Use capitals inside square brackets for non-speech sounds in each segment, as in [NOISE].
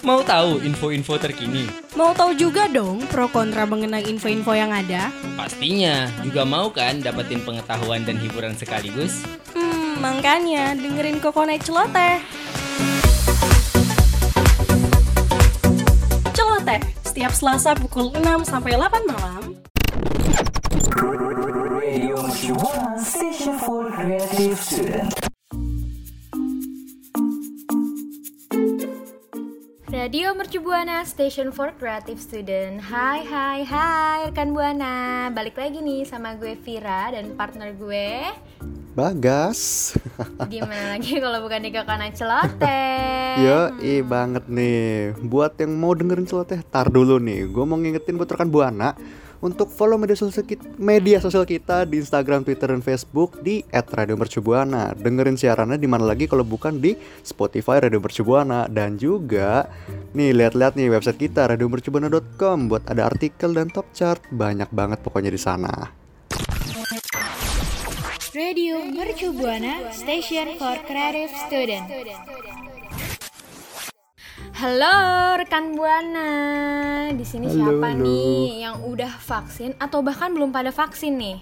Mau tahu info-info terkini? Mau tahu juga dong pro kontra mengenai info-info yang ada? Pastinya. Juga mau kan dapetin pengetahuan dan hiburan sekaligus? Hmm, makanya dengerin Kokonet Celoteh. Celoteh, setiap Selasa pukul 6 sampai 8 malam. Radio Station for Creative. Radio Mercu Buana Station for Creative Student Hai hai hai rekan Buana Balik lagi nih sama gue Vira dan partner gue Bagas. Gimana [LAUGHS] lagi kalau bukan di Kokona Celoteh [LAUGHS] Yo, i banget nih. Buat yang mau dengerin celoteh, tar dulu nih. Gue mau ngingetin buat rekan Buana untuk follow media sosial kita, media sosial kita di Instagram, Twitter, dan Facebook di @radiomercubuana. Dengerin siarannya di mana lagi kalau bukan di Spotify Radio Mercubuana dan juga nih lihat-lihat nih website kita radiomercubuana.com buat ada artikel dan top chart banyak banget pokoknya di sana. Radio Mercu Buana Station for Creative Student Halo rekan Buana Di sini Halo, siapa halo. nih yang udah vaksin atau bahkan belum pada vaksin nih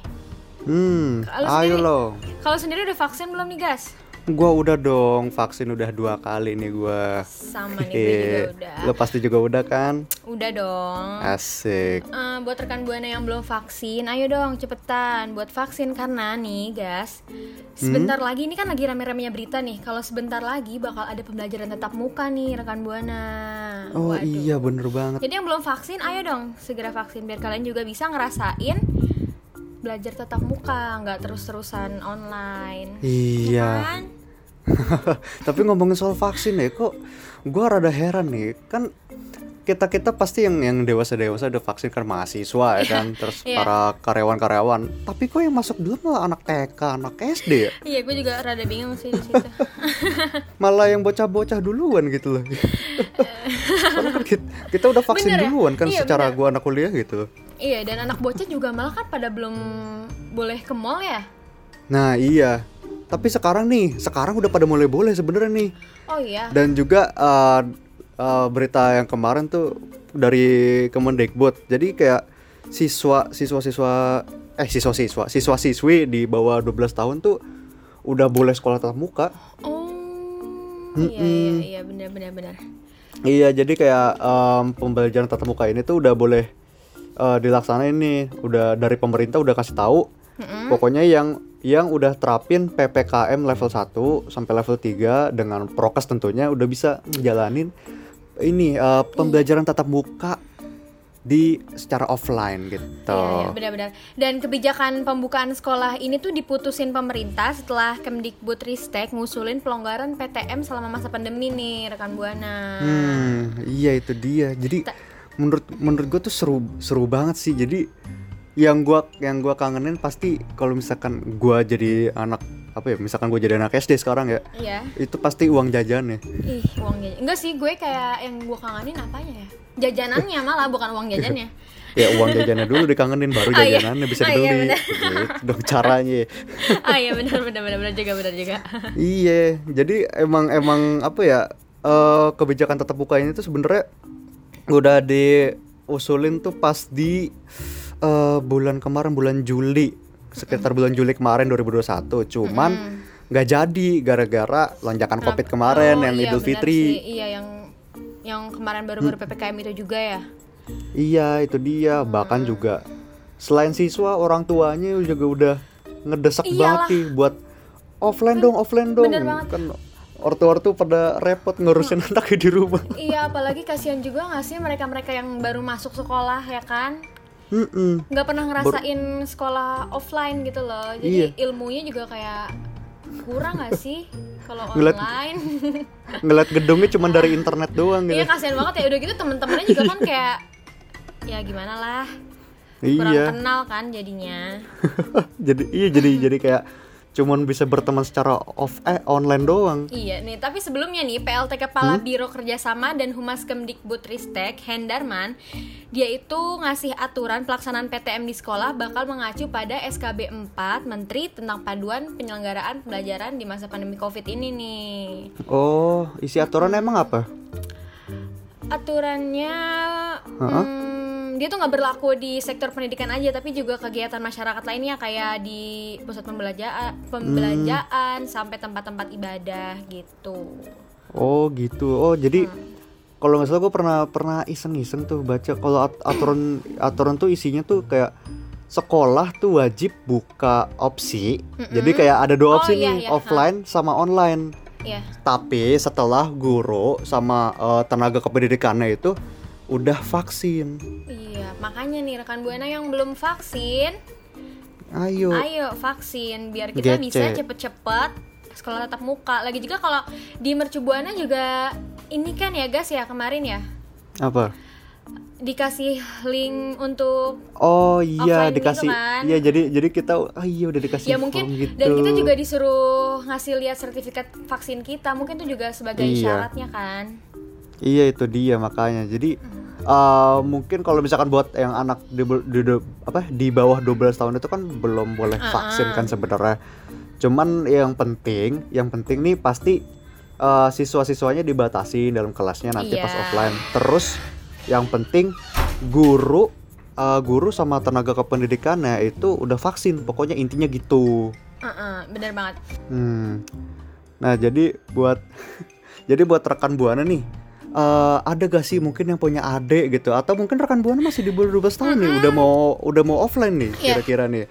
Hmm, Kalau ayo sendiri- loh. Kalau sendiri udah vaksin belum nih guys? Gua udah dong, vaksin udah dua kali nih gua. Sama nih gue juga udah Lo pasti juga udah kan? Udah dong Asik. Eh, buat rekan buana yang belum vaksin, ayo dong cepetan buat vaksin karena nih, guys. Sebentar lagi ini kan lagi rame-ramenya berita nih. Kalau sebentar lagi bakal ada pembelajaran tatap muka nih, rekan buana. Oh Waduh. iya bener banget. Jadi yang belum vaksin, ayo dong segera vaksin biar kalian juga bisa ngerasain belajar tatap muka, nggak terus-terusan online. Iya. Kan? [LAUGHS] Tapi ngomongin soal vaksin ya, kok gua rada heran nih. Kan kita kita pasti yang yang dewasa dewasa udah vaksin kan mahasiswa ya kan, terus Iya. para karyawan-karyawan. Tapi kok yang masuk dulu malah anak TK, anak SD ya? Iya, gue juga rada bingung sih di situ. [LAUGHS] Malah yang bocah-bocah duluan gitu loh. Soalnya kan kita, kita udah vaksin Bener ya? duluan kan Iya, secara gua anak kuliah gitu. iya, dan anak bocah juga malah kan pada belum boleh ke mall ya. Nah iya, tapi sekarang nih, sekarang udah pada mulai boleh sebenarnya nih. Oh iya. Dan juga uh, uh, berita yang kemarin tuh dari Kemendikbud. Jadi kayak siswa siswa-siswa eh siswa-siswa siswa-siswi di bawah 12 tahun tuh udah boleh sekolah tatap muka. Oh, iya iya iya benar benar benar. Iya, jadi kayak um, pembelajaran tatap muka ini tuh udah boleh uh, dilaksanain nih. Udah dari pemerintah udah kasih tahu. Pokoknya yang yang udah terapin PPKM level 1 sampai level 3 dengan prokes tentunya udah bisa jalanin ini uh, pembelajaran tatap muka di secara offline gitu. Iya, iya, benar-benar. Dan kebijakan pembukaan sekolah ini tuh diputusin pemerintah setelah Kemdikbud Ristek ngusulin pelonggaran PTM selama masa pandemi nih, rekan Buana. Hmm, iya itu dia. Jadi Ta- menurut menurut gue tuh seru seru banget sih. Jadi yang gua yang gua kangenin pasti kalau misalkan gua jadi anak apa ya, misalkan gua jadi anak SD sekarang ya, Iya. itu pasti uang jajan ya. Ih, uang jajan. Enggak sih, gue kayak yang gue kangenin apanya ya? Jajanannya malah bukan uang jajannya. Ya uang jajannya dulu dikangenin baru [LAUGHS] Oh, iya. jajanannya bisa Oh, iya, dibeli. gitu dong caranya. ah [LAUGHS] iya benar benar benar benar juga benar juga. [LAUGHS] iya, jadi emang emang apa ya eh, kebijakan tatap muka ini tuh sebenarnya udah diusulin tuh pas di eh, bulan kemarin bulan Juli sekitar bulan Juli kemarin 2021 cuman nggak jadi gara-gara lonjakan covid kemarin Oh, yang iya, Idul Fitri sih. Iya yang yang kemarin baru-baru PPKM itu juga ya. iya itu dia bahkan juga selain siswa orang tuanya juga udah ngedesak Iyalah. banget nih buat offline dong offline dong bener banget. kan ortu-ortu pada repot ngurusin anaknya di rumah Iya, apalagi kasihan juga nggak sih mereka-mereka yang baru masuk sekolah ya kan? Nggak pernah ngerasain sekolah offline gitu loh. Jadi Iya. ilmunya juga kayak kurang nggak sih kalau online? [LAUGHS] ngeliat gedungnya cuma dari internet doang gitu Iya kasihan banget ya udah gitu temen-temennya juga kan kayak ya gimana lah kurang iya kenal kan jadinya. [LAUGHS] jadi iya jadi jadi kayak cuman bisa berteman secara off eh online doang Iya nih, tapi sebelumnya nih PLT Kepala Biro Kerjasama dan Humas Kemdikbud Ristek, Hendarman, dia itu ngasih aturan pelaksanaan PTM di sekolah bakal mengacu pada SKB 4 Menteri tentang paduan penyelenggaraan pembelajaran di masa pandemi Covid ini nih. oh isi aturan emang apa aturannya Hah? hmm, dia tuh nggak berlaku di sektor pendidikan aja tapi juga kegiatan masyarakat lainnya kayak di pusat pembelajaran pembelajaran sampai tempat-tempat ibadah gitu Oh gitu. Oh jadi Hmm. kalau nggak salah gue pernah pernah iseng-iseng tuh baca kalau at- aturan aturan tuh isinya tuh kayak sekolah tuh wajib buka opsi. Jadi kayak ada dua Oh, opsi iya, nih, iya, offline sama online. ya Tapi setelah guru sama eh, tenaga kependidikannya itu udah vaksin. iya makanya nih rekan buana yang belum vaksin Ayo. ayo vaksin biar kita bisa Gece. cepet-cepet sekolah tatap muka lagi juga kalau di Mercu Buana juga ini kan ya gas ya kemarin ya Apa? dikasih link untuk Oh iya Offline dikasih. gitu kan? Iya jadi jadi kita ah iya udah dikasih ya mungkin form gitu. dan kita juga disuruh ngasih lihat sertifikat vaksin kita mungkin itu juga sebagai Iya. syaratnya kan Iya itu dia makanya. Jadi eh, mungkin kalau misalkan buat yang anak di, di, di- apa di bawah 12 tahun itu kan belum boleh vaksin kan sebenarnya. Cuman yang penting, yang penting nih pasti eh, siswa-siswanya dibatasi dalam kelasnya nanti pas Iya. offline. Terus yang penting guru eh, guru sama tenaga kependidikannya itu udah vaksin. Pokoknya intinya gitu. Heeh, bener banget Hmm. Nah, jadi buat [LAUGHS] jadi buat rekan Buana nih eh, ada gak sih mungkin yang punya adik gitu atau mungkin rekan Buana masih di bawah 12 tahun nih udah mau udah mau offline nih Iya. kira-kira nih.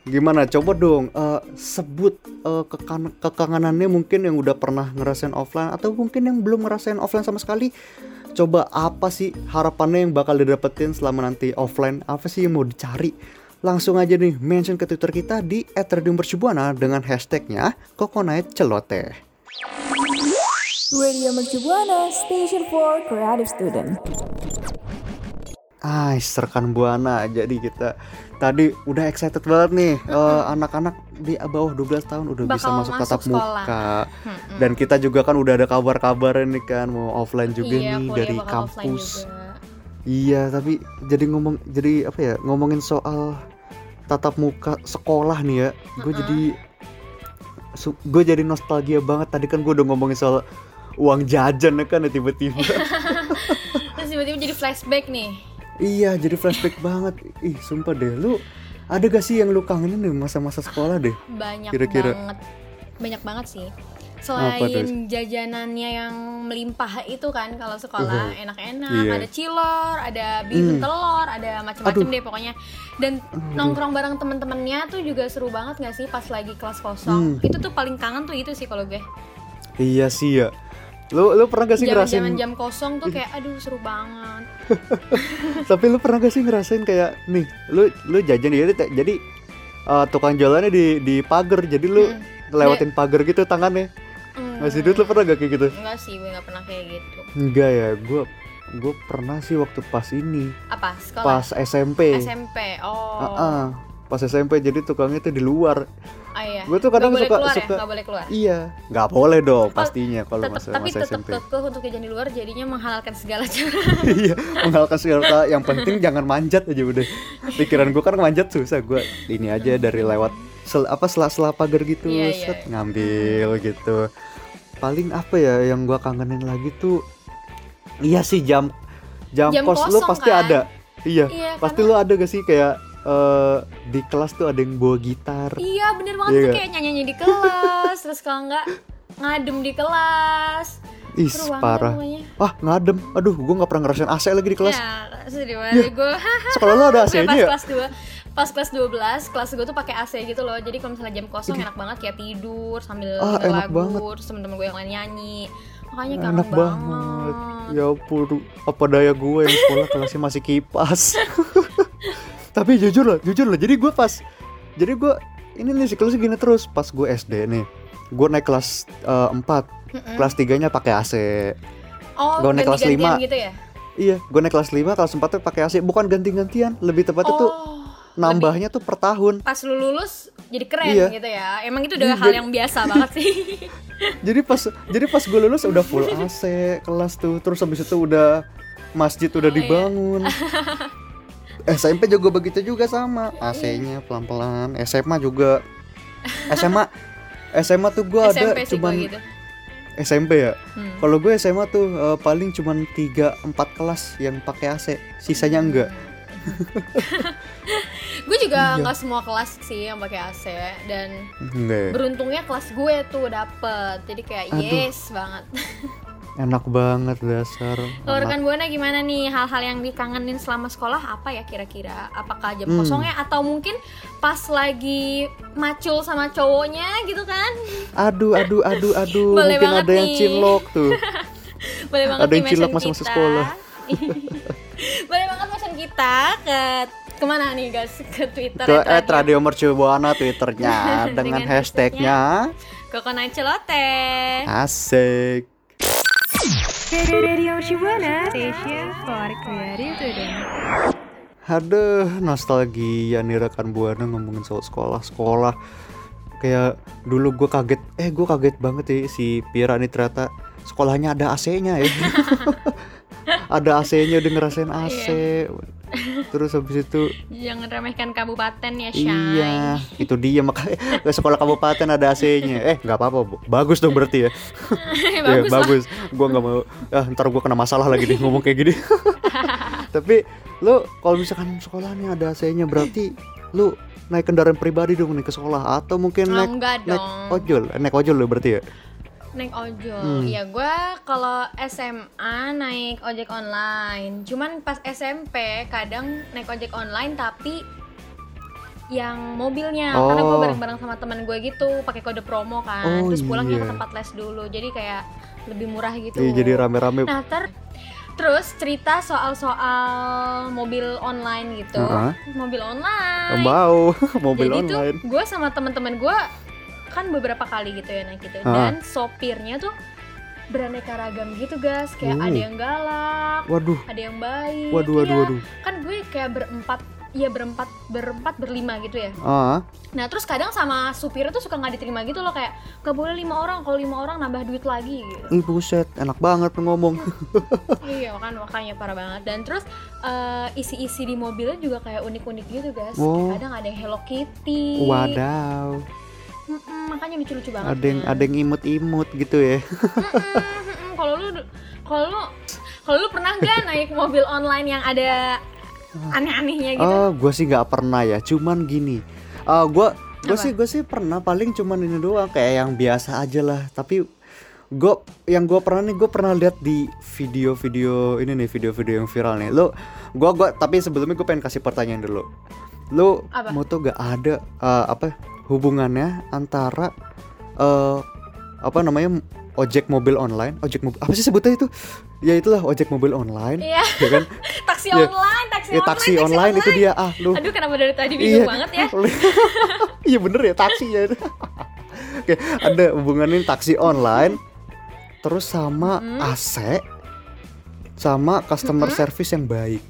Gimana coba dong eh, sebut eh, kekan- kekanganannya mungkin yang udah pernah ngerasain offline atau mungkin yang belum ngerasain offline sama sekali. Coba apa sih harapannya yang bakal didapetin selama nanti offline? Apa sih yang mau dicari? Langsung aja nih mention ke Twitter kita di @radiomercubuana dengan hashtagnya Coconut Celoteh. Radio Mercubuana, station for creative student. Ah, rekan Buana. Jadi kita tadi udah excited banget nih eh, anak-anak di bawah 12 tahun udah bisa Bakal masuk masuk tatap sekolah. muka. Dan kita juga kan udah ada kabar-kabar nih kan mau offline juga iya nih dari kampus. Iya, tapi jadi ngomong jadi apa ya? Ngomongin soal tatap muka sekolah nih ya. Gue jadi gue jadi nostalgia banget tadi kan gue udah ngomongin soal uang jajan kan ya tiba-tiba. [LAUGHS] terus tiba-tiba jadi flashback nih iya, jadi flashback [LAUGHS] banget. Ih, sumpah deh lu ada gak sih yang lu kangenin nih masa-masa sekolah deh? banyak Kira-kira. banget banyak banget sih selain jajanannya yang melimpah itu kan kalau sekolah enak-enak Iya. ada cilor ada bihun telur ada macam-macam Aduh. deh pokoknya dan nongkrong bareng temen-temennya tuh juga seru banget nggak sih pas lagi kelas kosong Hmm. itu tuh paling kangen tuh itu sih kalau gue Iya sih ya. Lu lu pernah gak sih jaman ngerasain jaman jam kosong tuh kayak aduh seru banget [LAUGHS] Tapi lu pernah gak sih ngerasain kayak nih, lu lu jajan jadi jadi eh, tukang jualannya di di pagar, jadi lu Hmm. lewatin pagar gitu tangannya. Hmm, Ngasih duit lu pernah gak kayak gitu? enggak sih gue nggak pernah kayak gitu Enggak ya, gua gue pernah sih waktu pas ini, apa sekolah pas SMP. SMP oh Heeh, pas SMP jadi tukangnya tuh di luar. Ah, iya. Gua tuh kadang boleh suka- keluar ya? suka- Nggak boleh keluar. Iya, nggak boleh dong pastinya kalau masa tapi masa tetap SMP. kekeh untuk jajan di luar jadinya menghalalkan segala cara. [LAUGHS] iya, menghalalkan segala yang penting jangan manjat aja udah. Pikiran gua kan manjat susah, gua ini aja dari lewat sel, apa sela-sela pagar gitu, Iya, iya, set, iya. ngambil gitu. Paling apa ya yang gua kangenin lagi tuh iya sih jam jam, Jam kos lu pasti kan? ada. Iya, Iya, pasti lu ada gak sih kayak eh, di kelas tuh ada yang bawa gitar. iya bener banget Iya tuh kayak nyanyi di kelas, [LAUGHS] terus kalau nggak ngadem di kelas. Ih, banget parah. pokoknya. Wah, ngadem. Aduh, gua nggak pernah ngerasain AC lagi di kelas. Ya, sedih banget gue. [LAUGHS] Sekolah lu ada AC-nya ya? kelas 2 pas kelas 12, kelas gue tuh pakai AC gitu loh. Jadi kalau misalnya jam kosong enak banget kayak tidur sambil Ah, lagu, banget. terus temen-temen gue yang lain nyanyi. Makanya kangen Enak banget. Ya ampun, apa daya gue yang sekolah kelasnya masih kipas. [LAUGHS] Tapi jujur loh, jujur loh. Jadi gue pas, jadi gue ini nih siklusnya gini terus. Pas gue SD nih, gue naik kelas eh, 4 kelas 3 nya pakai AC. Oh, Gue naik kelas ganti-gantian lima. gitu ya? Iya, gue naik kelas 5, kelas 4 tuh pakai AC. Bukan ganti-gantian, lebih tepatnya tuh Oh, nambahnya tuh per tahun. pas lu lulus jadi keren Iya. gitu ya. Emang itu udah Iya, hal jadi- yang biasa banget sih. [LAUGHS] jadi pas jadi pas gue lulus udah full AC kelas tuh terus habis itu udah masjid Oh, udah iya. [LAUGHS] SMP juga begitu juga sama AC-nya pelan-pelan SMA juga SMA SMA tuh gue ada cuman gua gitu. SMP ya. Hmm. Kalau gue SMA tuh eh, paling cuman 3 4 kelas yang pakai AC, sisanya enggak. [LAUGHS] gue juga Iya. nggak semua kelas sih yang pakai AC dan Enggak. ya? beruntungnya kelas gue tuh dapet jadi kayak Aduh. yes banget [LAUGHS] Enak banget dasar. kalau rekan buana gimana nih hal-hal yang dikangenin selama sekolah apa ya kira-kira apakah jam Hmm. kosongnya atau mungkin pas lagi macul sama cowoknya gitu kan Aduh, aduh, aduh, aduh. Boleh Mungkin ada yang nih. cinlok tuh. [LAUGHS] boleh banget Ada yang cilok kita. sekolah. [LAUGHS] boleh banget mention kita ke ke mana nih guys ke twitter Ke at at Radio Mercubuana Twitternya [LAUGHS] dengan Dengan hashtagnya Coconut Celote asik. Aduh, nostalgia nih rekan buana ngomongin soal sekolah-sekolah. Kayak dulu gue kaget, eh gue kaget banget ya si Pira nih ternyata sekolahnya ada AC-nya ya. [LAUGHS] ada AC-nya udah ngerasain AC. Terus habis itu jangan remehkan kabupaten ya Shay iya, itu dia makanya sekolah kabupaten ada AC-nya. Eh, nggak apa-apa, bagus dong berarti ya. Iya, [LAUGHS] bagus lah. bagus. Gua nggak mau ah, ntar gua kena masalah lagi nih ngomong kayak gini. [LAUGHS] Tapi lu kalau misalkan sekolahnya ada AC-nya berarti lu naik kendaraan pribadi dong nih ke sekolah atau mungkin Oh, naik enggak naik ojol, Eh, naik ojol lu berarti ya? Naik ojol Hmm. ya gue kalau SMA naik ojek online cuman pas SMP kadang naik ojek online tapi yang mobilnya karena gue Oh. bareng-bareng sama teman gue gitu pakai kode promo kan Oh, terus pulangnya iya. ke tempat les dulu jadi kayak lebih murah gitu Iya, jadi rame-rame. nah ter terus cerita soal-soal mobil online gitu Heeh. mobil online Mau [LAUGHS] mobil jadi online. gue sama teman-teman gue kan beberapa kali gitu ya naik gitu Ah. dan sopirnya tuh beraneka ragam gitu guys kayak Oh. ada yang galak Waduh, ada yang baik waduh, waduh, Iya. waduh. kan gue kayak berempat Iya berempat berempat berlima gitu ya. Ah, Nah terus kadang sama supirnya tuh suka nggak diterima gitu loh kayak gak boleh lima orang kalau lima orang nambah duit lagi gitu. ih buset, enak banget ngomong. [LAUGHS] iya kan makanya parah banget dan terus eh, isi-isi di mobilnya juga kayak unik-unik gitu guys. Oh. Kadang ada yang Hello Kitty. Wadaw, Mm-mm, makanya lucu-lucu banget. ada yang kan. ada yang imut-imut gitu ya. Kalau lu kalau lu kalau lu pernah nggak naik mobil online yang ada aneh-anehnya gitu? Oh, gue sih nggak pernah ya. Cuman gini, uh, gue gue Apa? sih gue sih pernah paling cuman ini doang kayak yang biasa aja lah. Tapi gue yang gue pernah nih gue pernah lihat di video-video ini nih video-video yang viral nih. Lo, gue gua tapi sebelumnya gue pengen kasih pertanyaan dulu. Lo Apa? mau gak ada uh, apa hubungannya antara uh, apa namanya ojek mobil online, ojek mobil apa sih sebutnya itu? Ya itulah ojek mobil online, Iya, ya kan? [LAUGHS] taksi Iya. online, taksi Ya online, taksi online itu dia ah lu Aduh, kenapa dari tadi bingung banget ya? [LAUGHS] iya bener ya taksi ya [LAUGHS] Oke, ada hubungannya taksi online terus sama Mm-mm. AC sama customer service yang baik.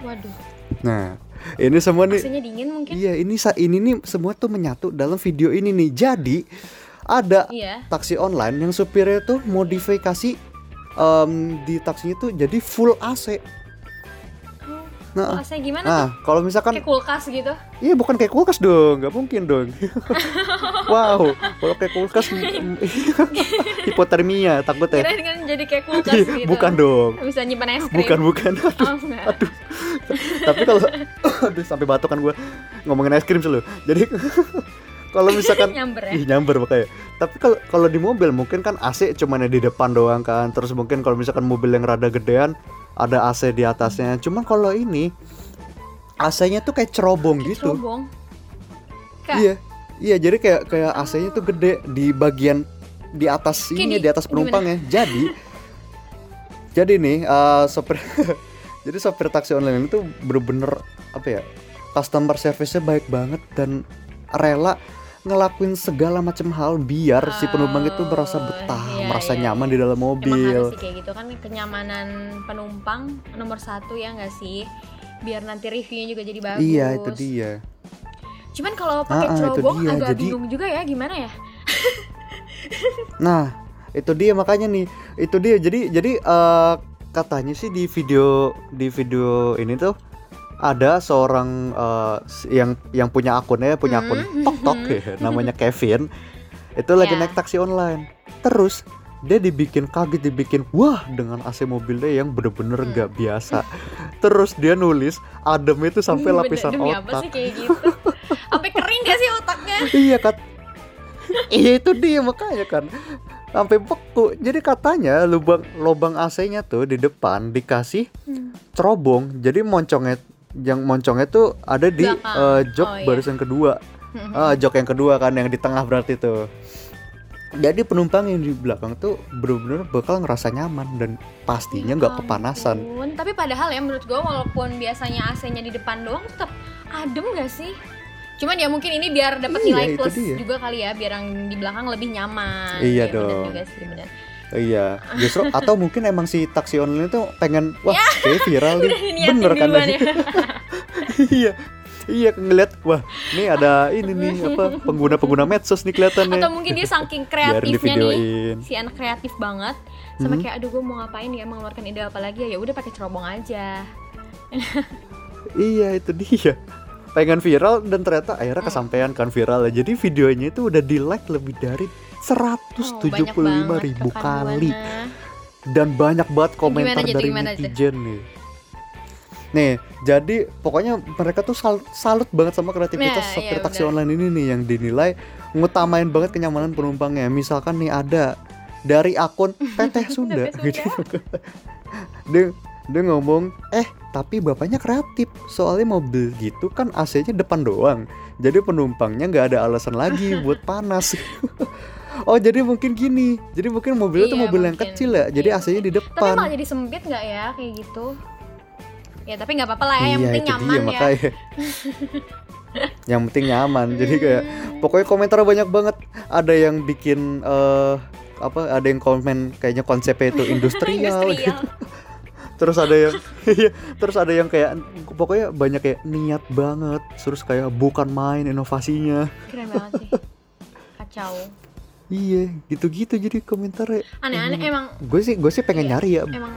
Waduh, Nah, ini semua nih AC-nya dingin mungkin? Iya, ini ini nih semua tuh menyatu dalam video ini nih. Jadi ada Iya. taksi online yang supirnya tuh modifikasi em, di taksinya tuh jadi full AC. Oh, Nah, AC gimana tuh? nah kalau misalkan Kayak kulkas gitu? Iya bukan kayak kulkas dong, nggak mungkin dong. [LAUGHS] wow, kalau kayak kulkas [LAUGHS] hipotermia takut ya. Kirain jadi kayak kulkas gitu. bukan dong, Bisa nyimpan es krim. bukan bukan. Aduh, Oh, enggak. aduh. Tapi kalau [COUGHS] aduh sampai batuk kan gue ngomongin es krim selalu. Jadi [LAUGHS] kalau misalkan Nyamber ya? Ih, nyamber makanya. Tapi kalau kalau di mobil mungkin kan AC cuman di depan doang kan. Terus mungkin kalau misalkan mobil yang rada gedean ada AC di atasnya. Cuman kalau ini AC-nya tuh kayak cerobong gitu. Cerobong. Kak, Iya. Iya, jadi kayak kayak AC-nya tuh gede di bagian di atas Kayak ini di- atas penumpangnya. Jadi [LAUGHS] jadi nih eh, sopir [LAUGHS] jadi sopir taksi online itu bener-bener apa ya? Customer service-nya baik banget dan rela ngelakuin segala macam hal biar si penumpang itu merasa Oh, betah, iya, merasa iya, nyaman iya. di dalam Emang mobil. harus sih kayak gitu kan kenyamanan penumpang nomor satu ya nggak sih? Biar nanti reviewnya juga jadi bagus. Iya, itu dia. Cuman kalau pakai Ah, ah, cerobong agak Jadi- bingung juga ya gimana ya? [LAUGHS] Nah, itu dia makanya nih. Itu dia. Jadi jadi eh, katanya sih di video di video ini tuh ada seorang s- yang yang punya akunnya punya akun Hmm, TokTok hmm. ya, [LAUGHS] namanya Kevin. Itu lagi Ya. naik taksi online. terus dia dibikin kaget dibikin wah dengan AC mobilnya yang bener-bener Hmm. nggak biasa terus dia nulis adem itu sampai lapisan demi apa otak sih kayak gitu [LAUGHS] sampai kering gak sih otaknya iya kat iya itu dia makanya kan sampai beku jadi katanya lubang lubang AC-nya tuh di depan dikasih Hmm. cerobong jadi moncongnya yang moncongnya tuh ada di Belakang. eh, jok Oh, iya. barisan kedua Ah, jok yang kedua kan yang di tengah berarti tuh jadi penumpang yang di belakang tuh bener-bener bakal ngerasa nyaman dan pastinya nggak Ya kepanasan. Tapi padahal ya menurut gue walaupun biasanya AC-nya di depan doang tetap adem gak sih? Cuman ya mungkin ini biar dapat Iya, nilai itu plus dia. juga kali ya, biar yang di belakang lebih nyaman. Iya bener dong. juga sih, bener. iya justru [LAUGHS] atau mungkin emang si taksi online itu pengen wah kayak viral [LAUGHS] nih Ya. Udah diniatin bener kan ya. iya iya ngeliat wah ini ada ini nih apa pengguna-pengguna medsos nih kelihatannya Atau mungkin dia saking [LAUGHS] kreatifnya nih, si anak kreatif banget. Sama Hmm. kayak aduh gue mau ngapain ya mengeluarkan ide apa lagi ya? Ya udah pakai cerobong aja. Iya itu dia pengen viral dan ternyata akhirnya Hmm. kesampaian kan viral jadi videonya itu udah di like lebih dari Oh, 175 banyak ribu kali. dan banyak banget komentar Gimana, Jet? dari Gimana, netizen nih. Nih jadi pokoknya mereka tuh sal- salut banget sama kreativitas Nah, sopir iya, taksi benar. online ini nih yang dinilai ngutamain banget kenyamanan penumpangnya. Misalkan nih ada dari akun [LAUGHS] Teteh Sunda. Gitu. Dia dia ngomong eh tapi bapaknya kreatif soalnya mobil gitu kan AC-nya depan doang. Jadi penumpangnya nggak ada alasan lagi [LAUGHS] buat panas. [LAUGHS] Oh jadi mungkin gini. Jadi mungkin mobilnya tuh Iya, mobil yang mungkin. kecil ya. Jadi Iya, AC-nya di Tapi depan. malah jadi sempit nggak ya? Kayak gitu? Ya tapi nggak apa-apa lah ya, yang iya penting nyaman dia ya. makanya. [LAUGHS] Yang penting nyaman. Jadi kayak Hmm. pokoknya komentar banyak banget. Ada yang bikin eh apa ada yang komen kayaknya konsepnya itu industrial, gitu. Terus ada yang [LAUGHS] iya, terus ada yang kayak pokoknya banyak kayak niat banget terus kayak bukan main inovasinya Keren banget sih. Kacau. iya gitu-gitu jadi komentarnya Aneh-aneh emang gue sih gue sih pengen Iya, nyari ya emang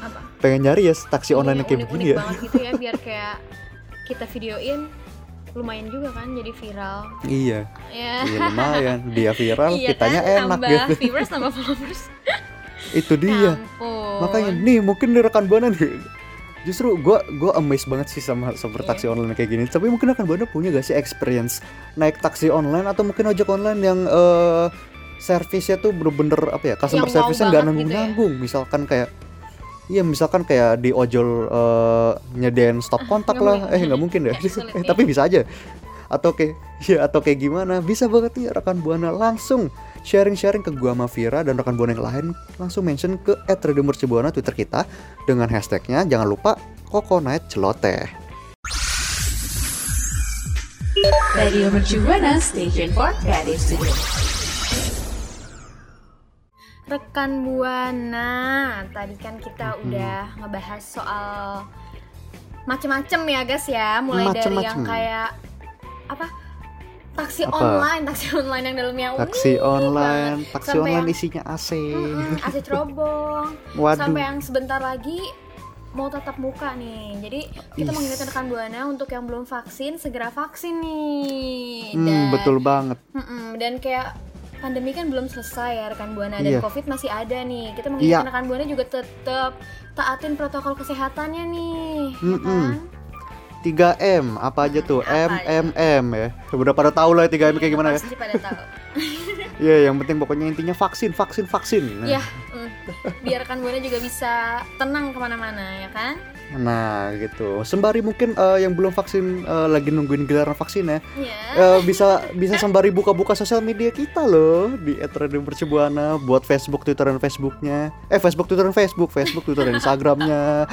apa? pengen nyari ya taksi online Iya, kayak begini ya gitu ya biar kayak kita videoin lumayan juga kan jadi viral. iya Ya. iya lumayan dia viral [LAUGHS] Iya kitanya kan? enak Nambah gitu viewers nambah followers. Itu dia Ampun. makanya nih mungkin rekan buana nih justru gue gue amazed banget sih sama sopir Iya. taksi online kayak gini tapi mungkin rekan buana punya gak sih experience naik taksi online atau mungkin ojek online yang eh servisnya tuh bener-bener apa ya customer Yang nggak banget gitu ya. nanggung-nanggung misalkan kayak Iya misalkan kayak di ojol nyediain stop kontak Nggak lah, mungkin. eh nggak mungkin deh, [LAUGHS] eh, ya. tapi bisa aja. Atau kayak, ya atau kayak gimana? Bisa banget nih rekan buana langsung sharing-sharing ke gua sama Vira dan rekan buana yang lain langsung mention ke @radiomercubuana Twitter kita dengan hashtagnya jangan lupa Koko Night Celoteh. Radio Mercu Buana Station for Creative Studio. Rekan Buana, tadi kan kita Hmm. udah ngebahas soal macem-macem ya guys ya, mulai dari yang Macem-macem. kayak apa? Taksi Apa? online, taksi online yang dalamnya Taksi unik online, banget. taksi Sampai online yang- isinya AC. Mm-mm, AC cerobong, Waduh. sampai yang sebentar lagi mau tatap muka nih. Jadi kita Is. mengingatkan rekan Buana untuk yang belum vaksin segera vaksin nih. Hmm, betul banget. Dan kayak pandemi kan belum selesai ya rekan buana dan Iya. covid masih ada nih kita mengingatkan Iya. rekan buana juga tetap taatin protokol kesehatannya nih ya Mm-mm. kan 3M apa aja tuh? M? M M ya. Udah pada tahu lah 3M kayak gimana ya. pasti pada tahu Iya, yang penting pokoknya intinya vaksin, vaksin, vaksin. Nah. ya mm, biar rekan buana juga bisa tenang ke mana-mana ya kan Nah, gitu. Sembari mungkin eh, yang belum vaksin eh, lagi nungguin gelaran vaksin ya, ya eh, bisa bisa sembari buka-buka sosial media kita loh di @radiomercubuana buat Facebook, Twitter dan Facebooknya. Eh, Facebook, Twitter dan Facebook, Facebook, Twitter dan Instagramnya.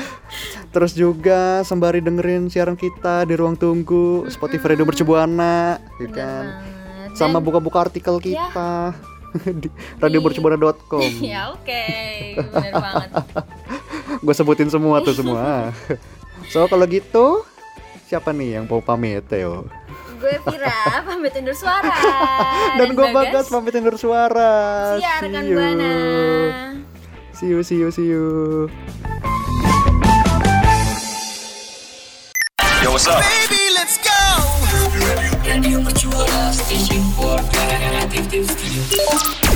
Terus juga sembari dengerin siaran kita di ruang tunggu Spotify Radio gitu bener kan. Banget. Sama Dan- buka-buka artikel Ya. kita [LAUGHS] di radiomercubuana.com. [LAUGHS] ya oke bener banget [LAUGHS] Gue sebutin semua tuh semua. so kalau gitu siapa nih yang mau pamit yo? gue Vira pamit undur suara Dan gue Bagas pamit undur suara. See ya rekan you. buana See you, see you, see you. Yo, what's up? Radio Mercu Buana Station for Creative Studio.